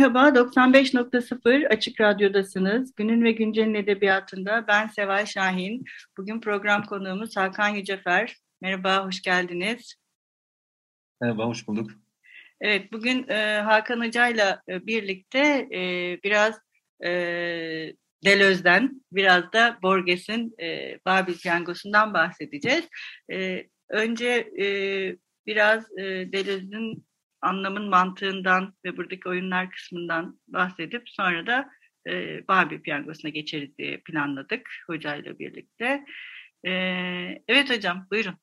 Merhaba, 95.0 Açık Radyo'dasınız. Günün ve Güncel'in edebiyatında ben Seval Şahin. Bugün program konuğumuz Hakan Yücefer. Merhaba, hoş geldiniz. Merhaba, hoş bulduk. Evet, bugün e, Hakan Hoca'yla e, birlikte e, biraz e, Delöz'den, biraz da Borges'in e, Babil Piyangosu'ndan bahsedeceğiz. E, önce e, biraz e, Delöz'ün anlamın mantığından ve buradaki oyunlar kısmından bahsedip sonra da e, Babil Piyangosu'na geçeriz diye planladık hocayla birlikte. E, evet hocam, buyurun.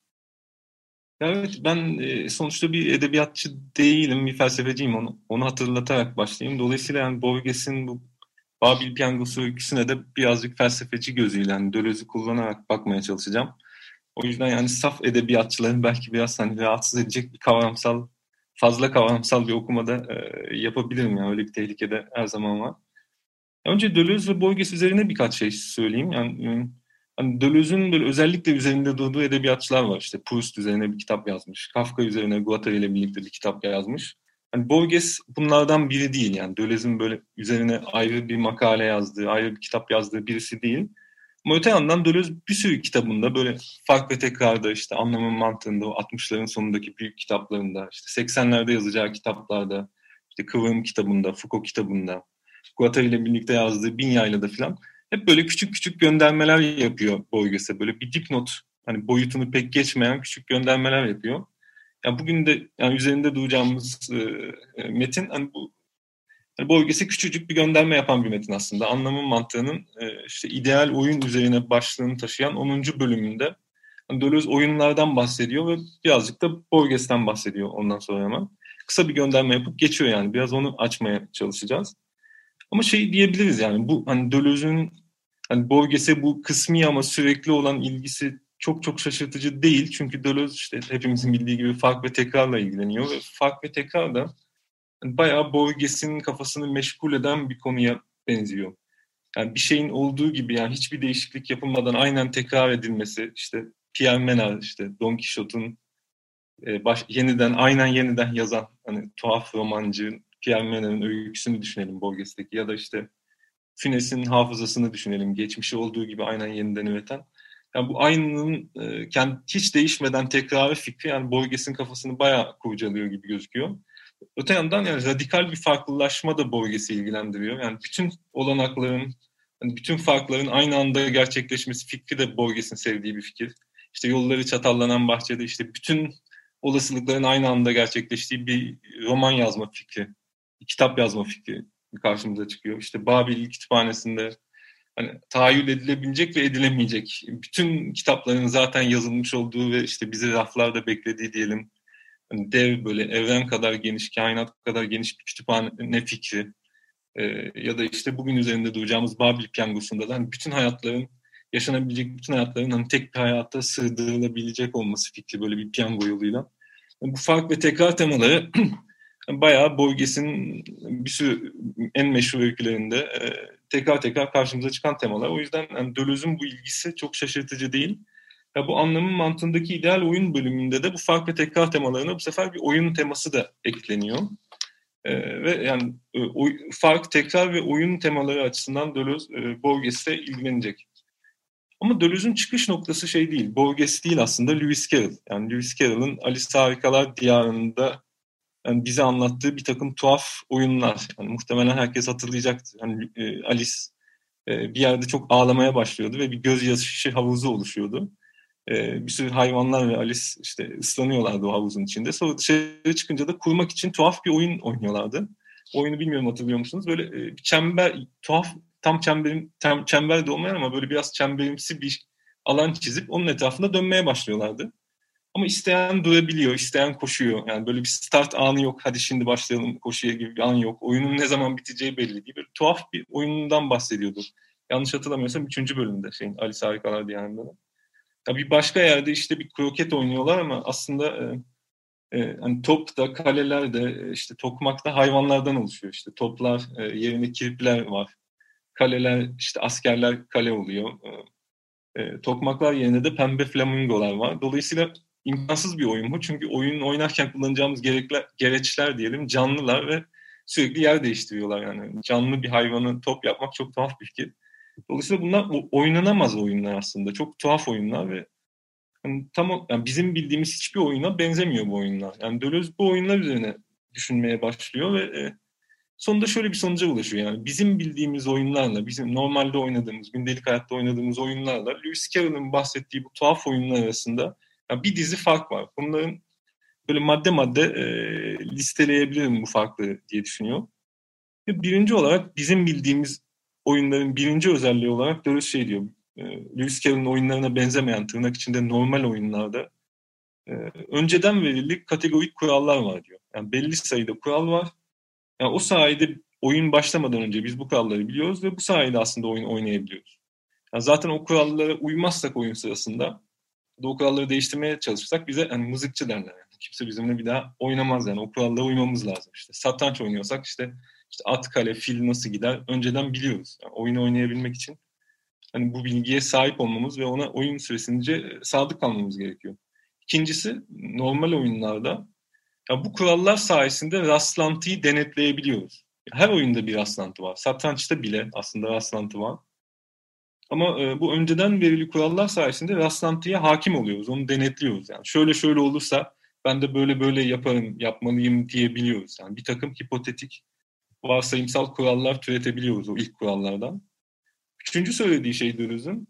Evet, ben e, sonuçta bir edebiyatçı değilim, bir felsefeciyim. Onu, onu hatırlatarak başlayayım. Dolayısıyla yani Borges'in bu Babil Piyangosu öyküsüne de birazcık felsefeci gözüyle, yani Döloz'u kullanarak bakmaya çalışacağım. O yüzden yani saf edebiyatçıların belki biraz hani rahatsız edecek bir kavramsal, fazla kavramsal bir okumada e, yapabilirim. Yani öyle bir tehlike de her zaman var. Önce Deleuze ve Borges üzerine birkaç şey söyleyeyim. Yani hani Deleuze'ün böyle özellikle üzerinde durduğu edebiyatçılar var. İşte Proust üzerine bir kitap yazmış. Kafka üzerine Guattari ile birlikte bir kitap yazmış. Hani Borges bunlardan biri değil yani. Deleuze'ün böyle üzerine ayrı bir makale yazdığı, ayrı bir kitap yazdığı birisi değil. Ama öte yandan Deleuze bir sürü kitabında böyle fark ve tekrarda işte anlamın mantığında o 60'ların sonundaki büyük kitaplarında işte 80'lerde yazacağı kitaplarda işte Kıvrım kitabında, Foucault kitabında Guattari ile birlikte yazdığı Bin Yayla'da falan hep böyle küçük küçük göndermeler yapıyor Borges'e. Böyle bir dipnot, hani boyutunu pek geçmeyen küçük göndermeler yapıyor. Yani bugün de yani üzerinde duyacağımız e, e, metin hani bu yani Borges'e küçücük bir gönderme yapan bir metin aslında. Anlamın mantığının e, işte ideal oyun üzerine başlığını taşıyan 10. bölümünde hani Deleuze oyunlardan bahsediyor ve birazcık da Borges'ten bahsediyor ondan sonra hemen. Kısa bir gönderme yapıp geçiyor yani. Biraz onu açmaya çalışacağız. Ama şey diyebiliriz yani bu hani Deleuze'ün hani Borges'e bu kısmi ama sürekli olan ilgisi çok çok şaşırtıcı değil. Çünkü Deleuze işte hepimizin bildiği gibi fark ve tekrarla ilgileniyor ve fark ve tekrar da yani bayağı Borges'in kafasını meşgul eden bir konuya benziyor. Yani bir şeyin olduğu gibi yani hiçbir değişiklik yapılmadan aynen tekrar edilmesi işte Pierre Menard işte Don Quixote'un e, baş, yeniden aynen yeniden yazan hani tuhaf romancı Pierre Menard'ın öyküsünü düşünelim Borges'teki ya da işte Fines'in hafızasını düşünelim. Geçmişi olduğu gibi aynen yeniden üreten. Yani bu aynının e, kendi, hiç değişmeden tekrarı fikri yani Borges'in kafasını bayağı kurcalıyor gibi gözüküyor. Öte yandan yani radikal bir farklılaşma da Borges'i ilgilendiriyor. Yani bütün olanakların, yani bütün farkların aynı anda gerçekleşmesi fikri de Borges'in sevdiği bir fikir. İşte yolları çatallanan bahçede işte bütün olasılıkların aynı anda gerçekleştiği bir roman yazma fikri, kitap yazma fikri karşımıza çıkıyor. İşte Babil kütüphanesinde hani tahayyül edilebilecek ve edilemeyecek bütün kitapların zaten yazılmış olduğu ve işte bizi raflarda beklediği diyelim hani dev böyle evren kadar geniş, kainat kadar geniş bir kütüphane fikri ee, ya da işte bugün üzerinde duracağımız Babil piyangosunda da hani bütün hayatların yaşanabilecek bütün hayatların hani tek bir hayata sığdırılabilecek olması fikri böyle bir piyango yoluyla. Yani bu fark ve tekrar temaları bayağı Borges'in bir sürü en meşhur öykülerinde e, tekrar tekrar karşımıza çıkan temalar. O yüzden yani Deleuze'ün bu ilgisi çok şaşırtıcı değil. Ya bu anlamın mantığındaki ideal oyun bölümünde de bu fark ve tekrar temalarına bu sefer bir oyun teması da ekleniyor. E, ve yani e, o, fark, tekrar ve oyun temaları açısından Deleuze e, Borges'le ilgilenecek. Ama Deleuze'ün çıkış noktası şey değil, Borges değil aslında Lewis Carroll. Yani Lewis Carroll'ın Alice Harikalar Diyarı'nda yani bize anlattığı bir takım tuhaf oyunlar. Yani muhtemelen herkes hatırlayacaktır. Yani e, Alice e, bir yerde çok ağlamaya başlıyordu ve bir gözyaşı havuzu oluşuyordu. E, bir sürü hayvanlar ve Alice işte ıslanıyorlardı o havuzun içinde. Sonra dışarı çıkınca da kurmak için tuhaf bir oyun oynuyorlardı. Oyunu bilmiyorum hatırlıyor musunuz? Böyle e, çember, tuhaf tam çemberim, tam çember de olmayan ama böyle biraz çemberimsi bir alan çizip onun etrafında dönmeye başlıyorlardı. Ama isteyen durabiliyor, isteyen koşuyor. Yani böyle bir start anı yok. Hadi şimdi başlayalım koşuya gibi bir an yok. Oyunun ne zaman biteceği belli değil. Böyle tuhaf bir oyundan bahsediyordu. Yanlış hatırlamıyorsam üçüncü bölümde şeyin Alice Harikalar Diyarı'nda da. Ya bir başka yerde işte bir kroket oynuyorlar ama aslında e, e, hani top da kaleler de e, işte tokmak da hayvanlardan oluşuyor. İşte toplar e, yerine kirpiler var. Kaleler işte askerler kale oluyor. E, e, tokmaklar yerine de pembe flamingolar var. Dolayısıyla imkansız bir oyun bu. Çünkü oyun oynarken kullanacağımız gerekler, gereçler diyelim canlılar ve sürekli yer değiştiriyorlar. Yani canlı bir hayvanı top yapmak çok tuhaf bir fikir. Dolayısıyla bunlar oynanamaz oyunlar aslında. Çok tuhaf oyunlar ve yani tam yani bizim bildiğimiz hiçbir oyuna benzemiyor bu oyunlar. Yani Deleuze bu oyunlar üzerine düşünmeye başlıyor ve e, sonunda şöyle bir sonuca ulaşıyor. Yani bizim bildiğimiz oyunlarla, bizim normalde oynadığımız, gündelik hayatta oynadığımız oyunlarla Lewis Carroll'ın bahsettiği bu tuhaf oyunlar arasında yani bir dizi fark var. Bunların böyle madde madde e, listeleyebilirim bu farkları diye düşünüyor. Birinci olarak bizim bildiğimiz oyunların birinci özelliği olarak Deleuze şey diyor. E, Lewis Carroll'ın oyunlarına benzemeyen tırnak içinde normal oyunlarda e, önceden verili kategorik kurallar var diyor. Yani belli sayıda kural var. Yani o sayede oyun başlamadan önce biz bu kuralları biliyoruz ve bu sayede aslında oyun oynayabiliyoruz. Yani zaten o kurallara uymazsak oyun sırasında o kuralları değiştirmeye çalışırsak bize hani mızıkçı derler. Yani. Kimse bizimle bir daha oynamaz yani. O kurallara uymamız lazım. İşte satranç oynuyorsak işte, işte at, kale, fil nasıl gider önceden biliyoruz. Yani oyunu oynayabilmek için hani bu bilgiye sahip olmamız ve ona oyun süresince sadık kalmamız gerekiyor. İkincisi normal oyunlarda ya bu kurallar sayesinde rastlantıyı denetleyebiliyoruz. Her oyunda bir rastlantı var. Satrançta bile aslında rastlantı var. Ama e, bu önceden verili kurallar sayesinde rastlantıya hakim oluyoruz. Onu denetliyoruz. Yani şöyle şöyle olursa ben de böyle böyle yaparım, yapmalıyım diyebiliyoruz. Yani bir takım hipotetik varsayımsal kurallar türetebiliyoruz o ilk kurallardan. Üçüncü söylediği şey Dürüz'ün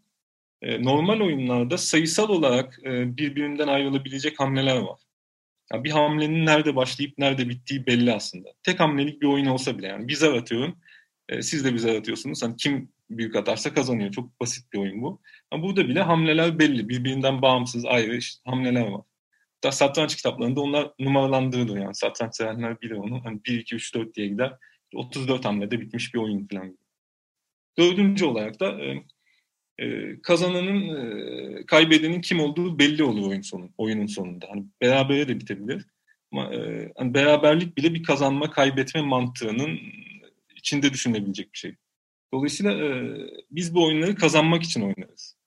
e, normal oyunlarda sayısal olarak e, birbirinden ayrılabilecek hamleler var. Yani bir hamlenin nerede başlayıp nerede bittiği belli aslında. Tek hamlelik bir oyun olsa bile yani bir zar atıyorum, e, siz de bir zar atıyorsunuz. Hani kim büyük atarsa kazanıyor. Çok basit bir oyun bu. Ama burada bile hamleler belli. Birbirinden bağımsız ayrı işte hamleler var. Hatta satranç kitaplarında onlar numaralandırılır yani. Satranç sevenler bilir onu. Hani 1, 2, 3, 4 diye gider. 34 hamlede bitmiş bir oyun falan. Dördüncü olarak da e, e, kazananın, e, kaybedenin kim olduğu belli olur oyun sonu, oyunun sonunda. Hani berabere de bitebilir. Ama e, hani beraberlik bile bir kazanma, kaybetme mantığının içinde düşünebilecek bir şey. Dolayısıyla e, biz bu oyunları kazanmak için oynarız.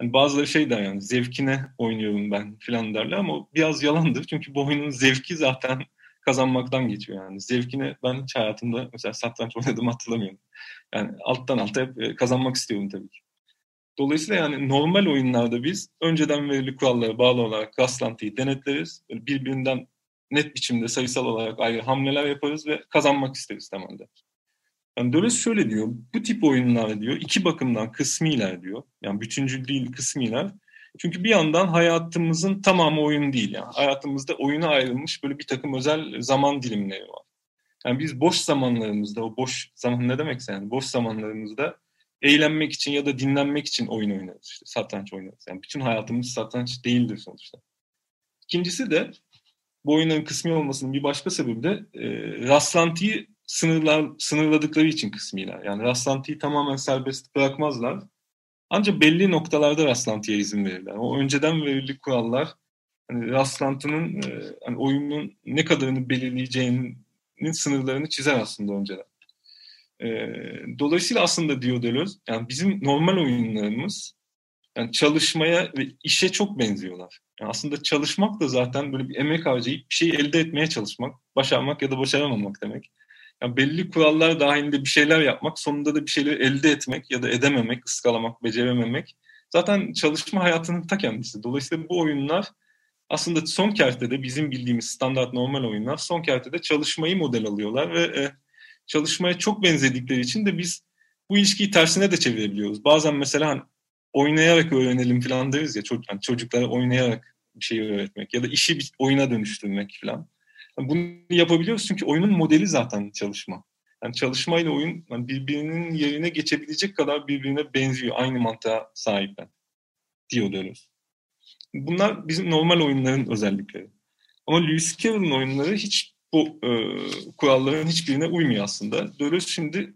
Yani bazıları şey der yani zevkine oynuyorum ben filan derler ama biraz yalandır. Çünkü bu oyunun zevki zaten kazanmaktan geçiyor yani. Zevkine ben hiç hayatımda mesela satranç oynadığımı hatırlamıyorum. Yani alttan alta hep e, kazanmak istiyorum tabii ki. Dolayısıyla yani normal oyunlarda biz önceden verili kurallara bağlı olarak rastlantıyı denetleriz. Birbirinden net biçimde sayısal olarak ayrı hamleler yaparız ve kazanmak isteriz temelde. Yani Deleuze şöyle diyor, bu tip oyunlar diyor iki bakımdan kısmiler diyor. Yani bütüncül değil kısmiler. Çünkü bir yandan hayatımızın tamamı oyun değil. Yani hayatımızda oyuna ayrılmış böyle bir takım özel zaman dilimleri var. Yani biz boş zamanlarımızda, o boş zaman ne demekse yani boş zamanlarımızda eğlenmek için ya da dinlenmek için oyun oynarız. İşte satranç oynarız. Yani bütün hayatımız satranç değildir sonuçta. İkincisi de bu oyunların kısmi olmasının bir başka sebebi de e, rastlantıyı sınırlar, sınırladıkları için kısmiler. Yani rastlantıyı tamamen serbest bırakmazlar. Ancak belli noktalarda rastlantıya izin verirler. O önceden verili kurallar hani rastlantının e, hani oyunun ne kadarını belirleyeceğinin sınırlarını çizer aslında önceden. E, dolayısıyla aslında diyor yani bizim normal oyunlarımız yani çalışmaya ve işe çok benziyorlar. Yani aslında çalışmak da zaten böyle bir emek harcayıp bir şeyi elde etmeye çalışmak, başarmak ya da başaramamak demek yani belli kurallar dahilinde bir şeyler yapmak, sonunda da bir şeyleri elde etmek ya da edememek, ıskalamak, becerememek zaten çalışma hayatının ta kendisi. Dolayısıyla bu oyunlar aslında son kertede bizim bildiğimiz standart normal oyunlar son kertede çalışmayı model alıyorlar ve e, çalışmaya çok benzedikleri için de biz bu ilişkiyi tersine de çevirebiliyoruz. Bazen mesela hani oynayarak öğrenelim falan deriz ya çocuk, yani çocuklara oynayarak bir şey öğretmek ya da işi bir oyuna dönüştürmek falan. Bunu yapabiliyoruz çünkü oyunun modeli zaten çalışma. Yani çalışma ile oyun yani birbirinin yerine geçebilecek kadar birbirine benziyor. Aynı mantığa sahipler. diyor Deleuze. Bunlar bizim normal oyunların özellikleri. Ama Lewis Carroll'ın oyunları hiç bu e, kuralların hiçbirine uymuyor aslında. Deleuze şimdi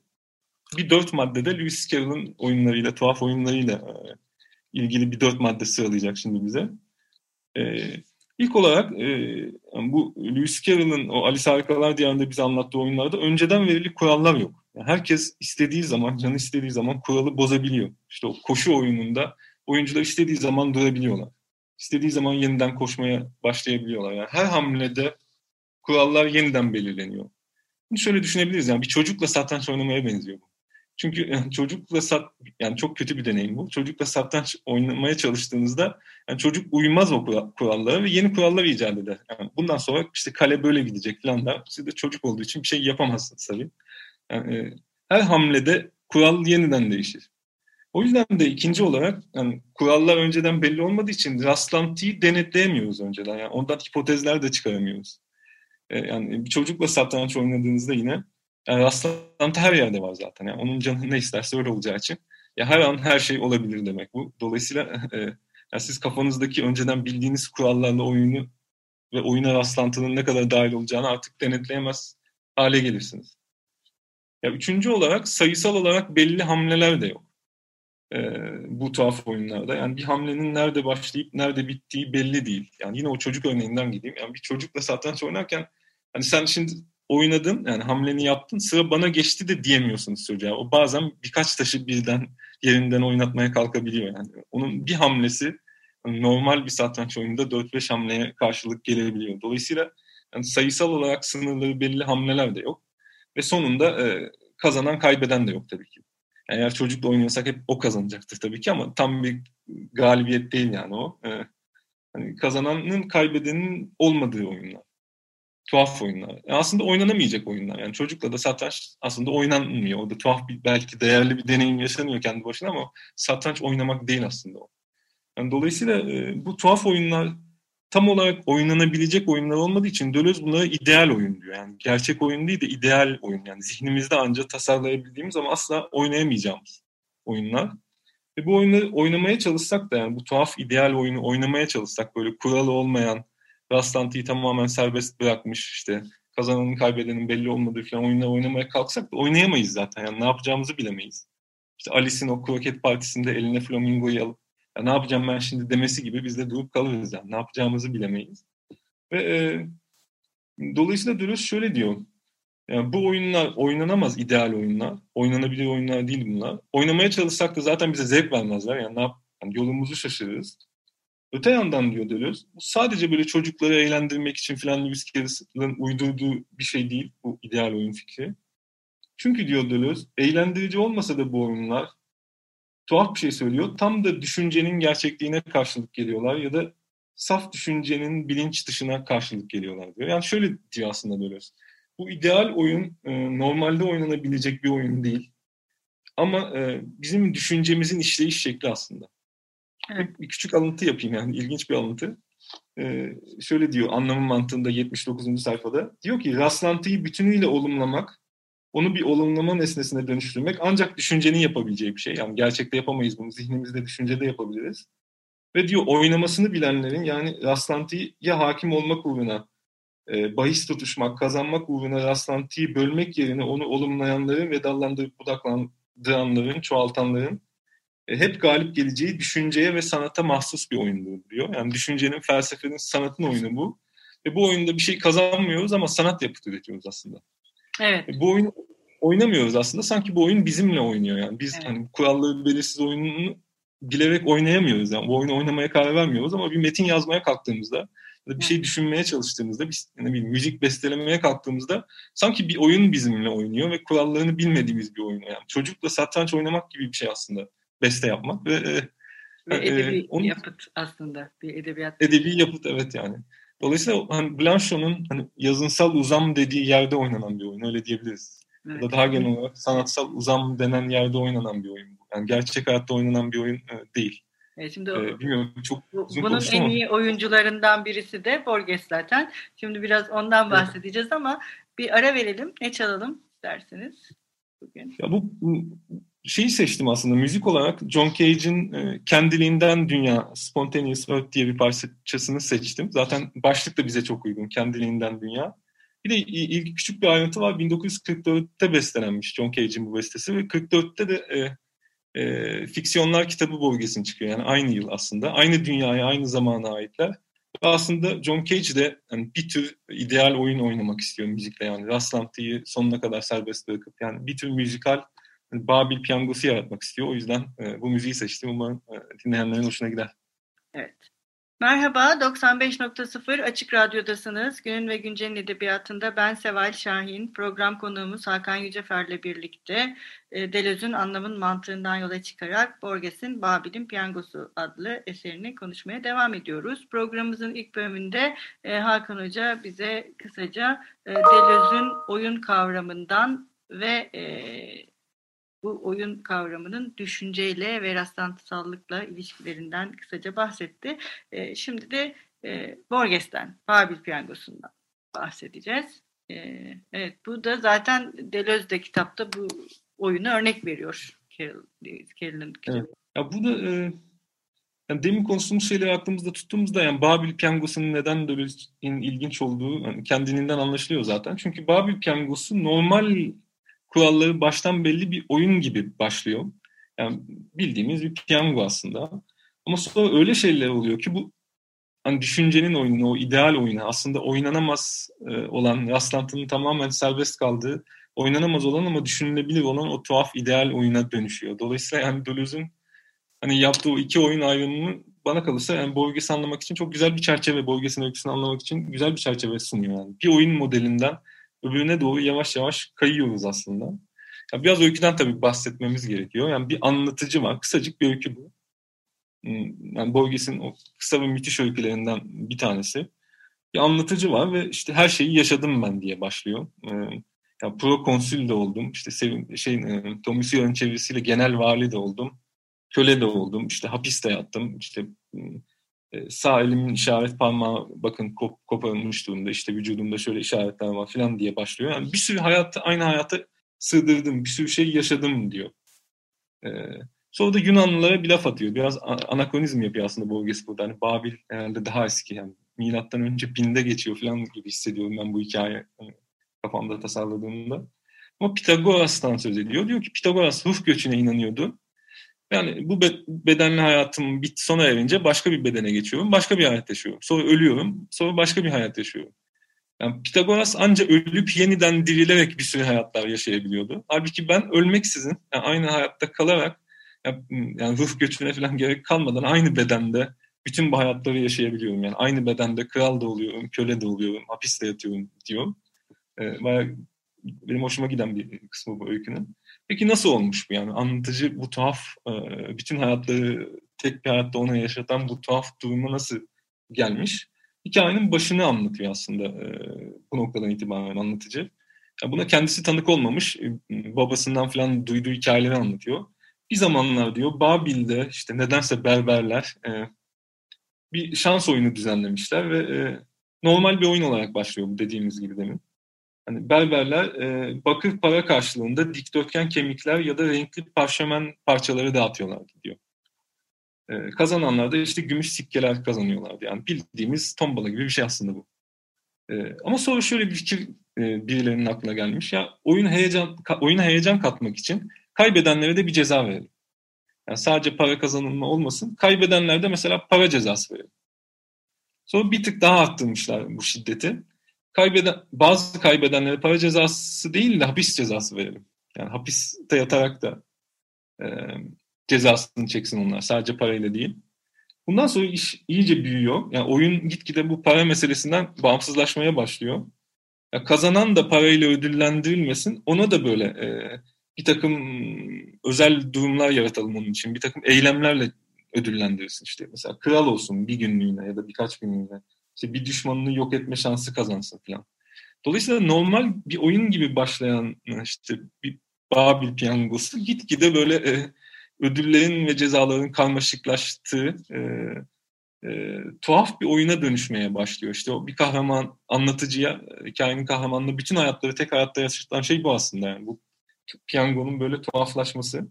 bir dört maddede Lewis Carroll'ın oyunlarıyla, tuhaf oyunlarıyla e, ilgili bir dört madde sıralayacak şimdi bize. E, ilk olarak e, bu Lewis Carroll'ın o Alice Harikalar Diyarı'nda bize anlattığı oyunlarda önceden verili kurallar yok. Yani herkes istediği zaman, canı istediği zaman kuralı bozabiliyor. İşte o koşu oyununda oyuncular istediği zaman durabiliyorlar. İstediği zaman yeniden koşmaya başlayabiliyorlar. Yani her hamlede kurallar yeniden belirleniyor. Bunu şöyle düşünebiliriz yani bir çocukla satranç oynamaya benziyor bu. Çünkü yani çocukla sat yani çok kötü bir deneyim bu. Çocukla satranç oynamaya çalıştığınızda yani çocuk uymaz o kurallara ve yeni kurallar icat eder. Yani bundan sonra işte kale böyle gidecek falan da siz de çocuk olduğu için bir şey yapamazsınız tabii. Yani, e, her hamlede kural yeniden değişir. O yüzden de ikinci olarak yani kurallar önceden belli olmadığı için rastlantıyı denetleyemiyoruz önceden. Yani ondan hipotezler de çıkaramıyoruz. E, yani bir çocukla satranç oynadığınızda yine yani rastlantı her yerde var zaten. Yani onun canı ne isterse öyle olacağı için. Ya her an her şey olabilir demek bu. Dolayısıyla e, yani siz kafanızdaki önceden bildiğiniz kurallarla oyunu ve oyuna rastlantının ne kadar dahil olacağını artık denetleyemez hale gelirsiniz. Ya üçüncü olarak sayısal olarak belli hamleler de yok. Ee, bu tuhaf oyunlarda. Yani bir hamlenin nerede başlayıp nerede bittiği belli değil. Yani yine o çocuk örneğinden gideyim. Yani bir çocukla satranç oynarken hani sen şimdi oynadın yani hamleni yaptın sıra bana geçti de diyemiyorsunuz çocuğa. O bazen birkaç taşı birden yerinden oynatmaya kalkabiliyor yani. Onun bir hamlesi normal bir satranç oyununda 4-5 hamleye karşılık gelebiliyor. Dolayısıyla yani sayısal olarak sınırları belli hamleler de yok. Ve sonunda e, kazanan kaybeden de yok tabii ki. Yani eğer çocukla oynuyorsak hep o kazanacaktır tabii ki ama tam bir galibiyet değil yani o. E, hani kazananın kaybedenin olmadığı oyunlar tuhaf oyunlar. Yani aslında oynanamayacak oyunlar. Yani çocukla da satranç aslında oynanmıyor. O da tuhaf bir belki değerli bir deneyim yaşanıyor kendi başına ama satranç oynamak değil aslında o. Yani dolayısıyla e, bu tuhaf oyunlar tam olarak oynanabilecek oyunlar olmadığı için Deleuze bunlara ideal oyun diyor. Yani gerçek oyun değil de ideal oyun. Yani zihnimizde ancak tasarlayabildiğimiz ama asla oynayamayacağımız oyunlar. Ve bu oyunu oynamaya çalışsak da yani bu tuhaf ideal oyunu oynamaya çalışsak böyle kuralı olmayan, rastlantıyı tamamen serbest bırakmış işte kazananın kaybedenin belli olmadığı falan oyunlar oynamaya kalksak da oynayamayız zaten. Yani ne yapacağımızı bilemeyiz. İşte Alice'in o kroket partisinde eline flamingoyu alıp ya ne yapacağım ben şimdi demesi gibi biz de durup kalırız yani. Ne yapacağımızı bilemeyiz. Ve e, dolayısıyla Deleuze şöyle diyor. Yani bu oyunlar oynanamaz ideal oyunlar. Oynanabilir oyunlar değil bunlar. Oynamaya çalışsak da zaten bize zevk vermezler. Yani, ne yap yani yolumuzu şaşırırız. Öte yandan diyor Deleuze, bu sadece böyle çocukları eğlendirmek için filan Lewis Carroll'ın uydurduğu bir şey değil bu ideal oyun fikri. Çünkü diyor Deleuze, eğlendirici olmasa da bu oyunlar tuhaf bir şey söylüyor. Tam da düşüncenin gerçekliğine karşılık geliyorlar ya da saf düşüncenin bilinç dışına karşılık geliyorlar diyor. Yani şöyle diyor aslında Deleuze. Bu ideal oyun e, normalde oynanabilecek bir oyun değil. Ama e, bizim düşüncemizin işleyiş şekli aslında. Evet. Bir küçük alıntı yapayım yani ilginç bir alıntı. Ee, şöyle diyor anlamın mantığında 79. sayfada. Diyor ki rastlantıyı bütünüyle olumlamak, onu bir olumlama nesnesine dönüştürmek ancak düşüncenin yapabileceği bir şey. Yani gerçekte yapamayız bunu, zihnimizde düşüncede yapabiliriz. Ve diyor oynamasını bilenlerin yani rastlantıyı hakim olmak uğruna e, bahis tutuşmak, kazanmak uğruna rastlantıyı bölmek yerine onu olumlayanların ve dallandırıp budaklandıranların, çoğaltanların hep galip geleceği düşünceye ve sanata mahsus bir oyundur diyor. Yani düşüncenin, felsefenin, sanatın oyunu bu. Ve bu oyunda bir şey kazanmıyoruz ama sanat yapıt üretiyoruz aslında. Evet. E, bu oyun oynamıyoruz aslında. Sanki bu oyun bizimle oynuyor yani. Biz evet. hani kuralları belirsiz oyununu bilerek oynayamıyoruz. Yani bu oyunu oynamaya karar vermiyoruz ama bir metin yazmaya kalktığımızda ya da bir şey düşünmeye çalıştığımızda, bir, yani bir müzik bestelemeye kalktığımızda sanki bir oyun bizimle oynuyor ve kurallarını bilmediğimiz bir oyun. Yani çocukla satranç oynamak gibi bir şey aslında beste yapmak ve, e, ve e, edebi e, onun, yapıt aslında bir edebiyat. Edebi yapıt evet yani. Dolayısıyla hani Blanchot'un hani yazınsal uzam dediği yerde oynanan bir oyun öyle diyebiliriz. Evet. Ya da daha genel olarak sanatsal uzam denen yerde oynanan bir oyun. Yani gerçek hayatta oynanan bir oyun e, değil. E şimdi ee, bilmiyorum çok bu, bunun en iyi ama. oyuncularından birisi de Borges zaten. Şimdi biraz ondan bahsedeceğiz evet. ama bir ara verelim. Ne çalalım dersiniz bugün? Ya bu, bu şeyi seçtim aslında müzik olarak John Cage'in e, kendiliğinden dünya Spontaneous Earth diye bir parçasını seçtim. Zaten başlık da bize çok uygun kendiliğinden dünya. Bir de ilgi küçük bir ayrıntı var 1944'te bestelenmiş John Cage'in bu bestesi ve 44'te de e, e, Fiksiyonlar kitabı bölgesine çıkıyor. Yani aynı yıl aslında. Aynı dünyaya, aynı zamana aitler. Ve aslında John Cage de yani bir tür ideal oyun oynamak istiyor müzikle yani. Rastlantıyı sonuna kadar serbest bırakıp yani bir tür müzikal Babil piyangosu yaratmak istiyor. O yüzden e, bu müziği seçtim. Umarım e, dinleyenlerin hoşuna gider. Evet. Merhaba, 95.0 Açık Radyo'dasınız. Günün ve Güncel'in edebiyatında ben Seval Şahin, program konuğumuz Hakan Yücefer'le birlikte e, Deleuze'ün anlamın mantığından yola çıkarak Borges'in Babil'in Piyangosu adlı eserini konuşmaya devam ediyoruz. Programımızın ilk bölümünde e, Hakan Hoca bize kısaca e, Deleuze'ün oyun kavramından ve bu oyun kavramının düşünceyle ve rastlantısallıkla ilişkilerinden kısaca bahsetti. E, şimdi de e, Borges'ten, Babil Piyangosu'ndan bahsedeceğiz. E, evet, bu da zaten Deleuze de kitapta bu oyunu örnek veriyor. Carol'ın evet. Ya bu da e, yani demin konuştuğumuz şeyleri aklımızda tuttuğumuzda yani Babil Piyangosu'nun neden Deleuze'in ilginç olduğu yani kendiliğinden anlaşılıyor zaten. Çünkü Babil Piyangosu normal kuralları baştan belli bir oyun gibi başlıyor. Yani bildiğimiz bir piyango aslında. Ama sonra öyle şeyler oluyor ki bu hani düşüncenin oyunu, o ideal oyunu aslında oynanamaz e, olan, rastlantının tamamen serbest kaldığı, oynanamaz olan ama düşünülebilir olan o tuhaf ideal oyuna dönüşüyor. Dolayısıyla yani Deleuze'ün hani yaptığı iki oyun ayrımını bana kalırsa yani Borges'i anlamak için çok güzel bir çerçeve, Borges'in öyküsünü anlamak için güzel bir çerçeve sunuyor. Yani. Bir oyun modelinden öbürüne doğru yavaş yavaş kayıyoruz aslında. Ya biraz öyküden tabii bahsetmemiz gerekiyor. Yani bir anlatıcı var. Kısacık bir öykü bu. Hmm, yani Borges'in o kısa ve müthiş öykülerinden bir tanesi. Bir anlatıcı var ve işte her şeyi yaşadım ben diye başlıyor. Ee, yani pro konsül de oldum. İşte sevim, şey, e, Domisiyo'nun çevresiyle genel vali de oldum. Köle de oldum. İşte hapiste yattım. İşte hmm, sağ elimin işaret parmağı bakın kop, koparılmış durumda işte vücudumda şöyle işaretler var falan diye başlıyor. Yani bir sürü hayatta aynı hayata sığdırdım, bir sürü şey yaşadım diyor. Ee, sonra da Yunanlılara bir laf atıyor. Biraz anakronizm yapıyor aslında Borges burada. Hani Babil herhalde daha eski yani milattan önce binde geçiyor falan gibi hissediyorum ben bu hikaye yani kafamda tasarladığımda. Ama Pitagoras'tan söz ediyor. Diyor ki Pitagoras ruh göçüne inanıyordu. Yani bu bedenli hayatım bit sona erince başka bir bedene geçiyorum, başka bir hayat yaşıyorum. Sonra ölüyorum, sonra başka bir hayat yaşıyorum. Yani Pitagoras ancak ölüp yeniden dirilerek bir sürü hayatlar yaşayabiliyordu. Halbuki ben ölmeksizin, yani aynı hayatta kalarak, yani ruh göçüne falan gerek kalmadan aynı bedende bütün bu hayatları yaşayabiliyorum. Yani aynı bedende kral da oluyorum, köle de oluyorum, hapiste yatıyorum diyor. Ee, bayağı benim hoşuma giden bir kısmı bu öykünün. Peki nasıl olmuş bu yani? Anlatıcı bu tuhaf, e, bütün hayatları tek bir hayatta ona yaşatan bu tuhaf duruma nasıl gelmiş? Hikayenin başını anlatıyor aslında e, bu noktadan itibaren anlatıcı. buna kendisi tanık olmamış, e, babasından falan duyduğu hikayeleri anlatıyor. Bir zamanlar diyor Babil'de işte nedense berberler bir şans oyunu düzenlemişler ve normal bir oyun olarak başlıyor bu dediğimiz gibi demin. Hani berberler e, bakır para karşılığında dikdörtgen kemikler ya da renkli parşömen parçaları dağıtıyorlar diyor. E, kazananlar da işte gümüş sikkeler kazanıyorlardı. Yani bildiğimiz tombala gibi bir şey aslında bu. E, ama sonra şöyle bir fikir e, birilerinin aklına gelmiş. Ya oyun heyecan oyuna heyecan katmak için kaybedenlere de bir ceza verelim. Yani sadece para kazanılma olmasın. Kaybedenlerde mesela para cezası verelim. Sonra bir tık daha arttırmışlar bu şiddeti kaybeden bazı kaybedenlere para cezası değil de hapis cezası verelim. Yani hapiste yatarak da e, cezasını çeksin onlar. Sadece parayla değil. Bundan sonra iş iyice büyüyor. Yani oyun gitgide bu para meselesinden bağımsızlaşmaya başlıyor. Yani kazanan da parayla ödüllendirilmesin. Ona da böyle e, bir takım özel durumlar yaratalım onun için. Bir takım eylemlerle ödüllendirirsin işte. Mesela kral olsun bir günlüğüne ya da birkaç günlüğüne işte bir düşmanını yok etme şansı kazansın falan. Dolayısıyla normal bir oyun gibi başlayan işte bir Babil piyangosu gitgide böyle e, ödüllerin ve cezaların karmaşıklaştığı e, e, tuhaf bir oyuna dönüşmeye başlıyor. İşte o bir kahraman anlatıcıya, hikayenin kahramanına bütün hayatları tek hayatta yaşatan şey bu aslında. Yani bu piyangonun böyle tuhaflaşması.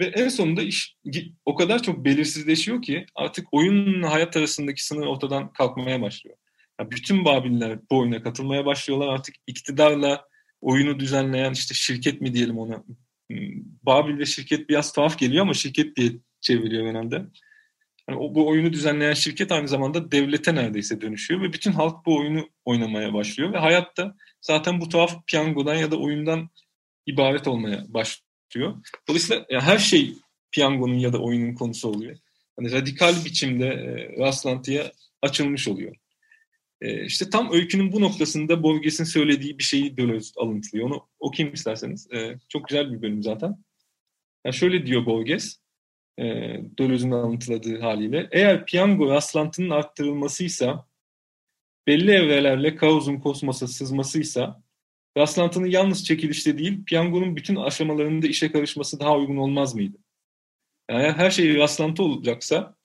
Ve en sonunda iş o kadar çok belirsizleşiyor ki artık oyunla hayat arasındaki sınır ortadan kalkmaya başlıyor. Yani bütün Babiller bu oyuna katılmaya başlıyorlar. Artık iktidarla oyunu düzenleyen işte şirket mi diyelim ona. Hmm, Babil ve şirket biraz tuhaf geliyor ama şirket diye çeviriyor genelde. Yani o, bu oyunu düzenleyen şirket aynı zamanda devlete neredeyse dönüşüyor ve bütün halk bu oyunu oynamaya başlıyor ve hayatta zaten bu tuhaf piyangodan ya da oyundan ibaret olmaya başlıyor. Dolayısıyla yani her şey piyangonun ya da oyunun konusu oluyor. Yani radikal biçimde e, rastlantıya açılmış oluyor. E, işte tam öykünün bu noktasında Borges'in söylediği bir şeyi Deleuze alıntılıyor. Onu okuyayım isterseniz. E, çok güzel bir bölüm zaten. Yani şöyle diyor Borges, e, Deleuze'ün alıntıladığı haliyle. Eğer piyango rastlantının arttırılmasıysa, belli evrelerle kaosun kosmosa sızmasıysa, rastlantının yalnız çekilişte değil, piyangonun bütün aşamalarında işe karışması daha uygun olmaz mıydı? Yani her şey rastlantı olacaksa,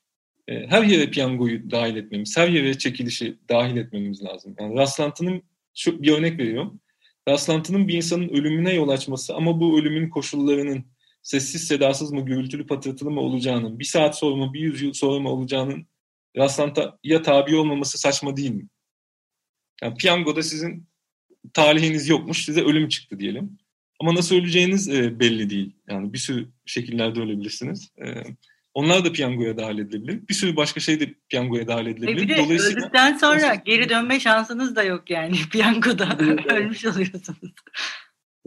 e, her yere piyangoyu dahil etmemiz, her yere çekilişi dahil etmemiz lazım. Yani rastlantının, şu bir örnek veriyorum. Rastlantının bir insanın ölümüne yol açması ama bu ölümün koşullarının sessiz sedasız mı, gürültülü patırtılı mı olacağının, bir saat sonra mı, bir yüzyıl sonra mı olacağının rastlantıya tabi olmaması saçma değil mi? Yani piyangoda sizin talihiniz yokmuş, size ölüm çıktı diyelim. Ama nasıl öleceğiniz e, belli değil. Yani bir sürü şekillerde ölebilirsiniz. E, onlar da piyangoya dahil edilebilir. Bir sürü başka şey de piyangoya dahil edilebilir. E bir de Dolayısıyla, öldükten sonra geri dönme şansınız da yok yani piyangoda. Ölmüş oluyorsunuz.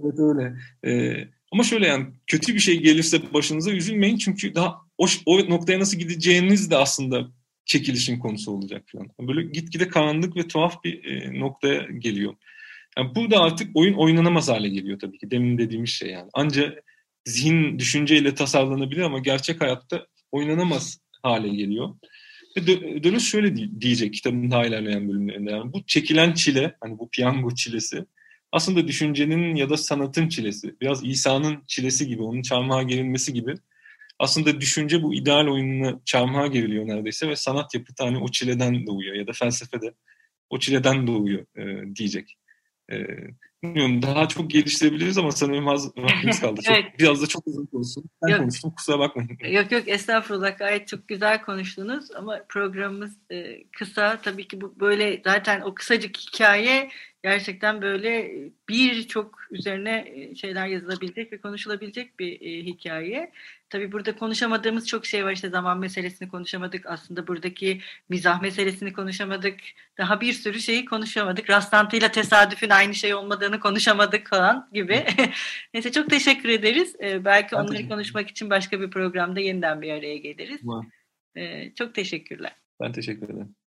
Evet öyle. Ee, ama şöyle yani kötü bir şey gelirse başınıza üzülmeyin çünkü daha o, o noktaya nasıl gideceğiniz de aslında çekilişin konusu olacak falan. Böyle gitgide karanlık ve tuhaf bir e, noktaya geliyor. Yani burada artık oyun oynanamaz hale geliyor tabii ki. Demin dediğimiz şey yani. Ancak zihin düşünceyle tasarlanabilir ama gerçek hayatta oynanamaz hale geliyor. Ve Deleuze şöyle diyecek kitabın daha ilerleyen bölümlerinde. Yani bu çekilen çile, hani bu piyango çilesi aslında düşüncenin ya da sanatın çilesi. Biraz İsa'nın çilesi gibi, onun çarmıha gerilmesi gibi. Aslında düşünce bu ideal oyununa çarmıha geriliyor neredeyse ve sanat yapıtı hani o çileden doğuyor ya da felsefe de o çileden doğuyor e, diyecek. E, bilmiyorum daha çok geliştirebiliriz ama sanırım az vaktimiz kaldı. Çok, evet. Biraz da çok uzun konuştum. Ben yok. konuştum kusura bakmayın. Yok yok estağfurullah gayet çok güzel konuştunuz ama programımız e, kısa. Tabii ki bu böyle zaten o kısacık hikaye gerçekten böyle birçok üzerine şeyler yazılabilecek ve konuşulabilecek bir e, hikaye. Tabii burada konuşamadığımız çok şey var. İşte zaman meselesini konuşamadık. Aslında buradaki mizah meselesini konuşamadık. Daha bir sürü şeyi konuşamadık. Rastlantıyla tesadüfün aynı şey olmadığını konuşamadık falan gibi. Neyse çok teşekkür ederiz. Ee, belki ben onları konuşmak için başka bir programda yeniden bir araya geliriz. Ee, çok teşekkürler. Ben teşekkür ederim.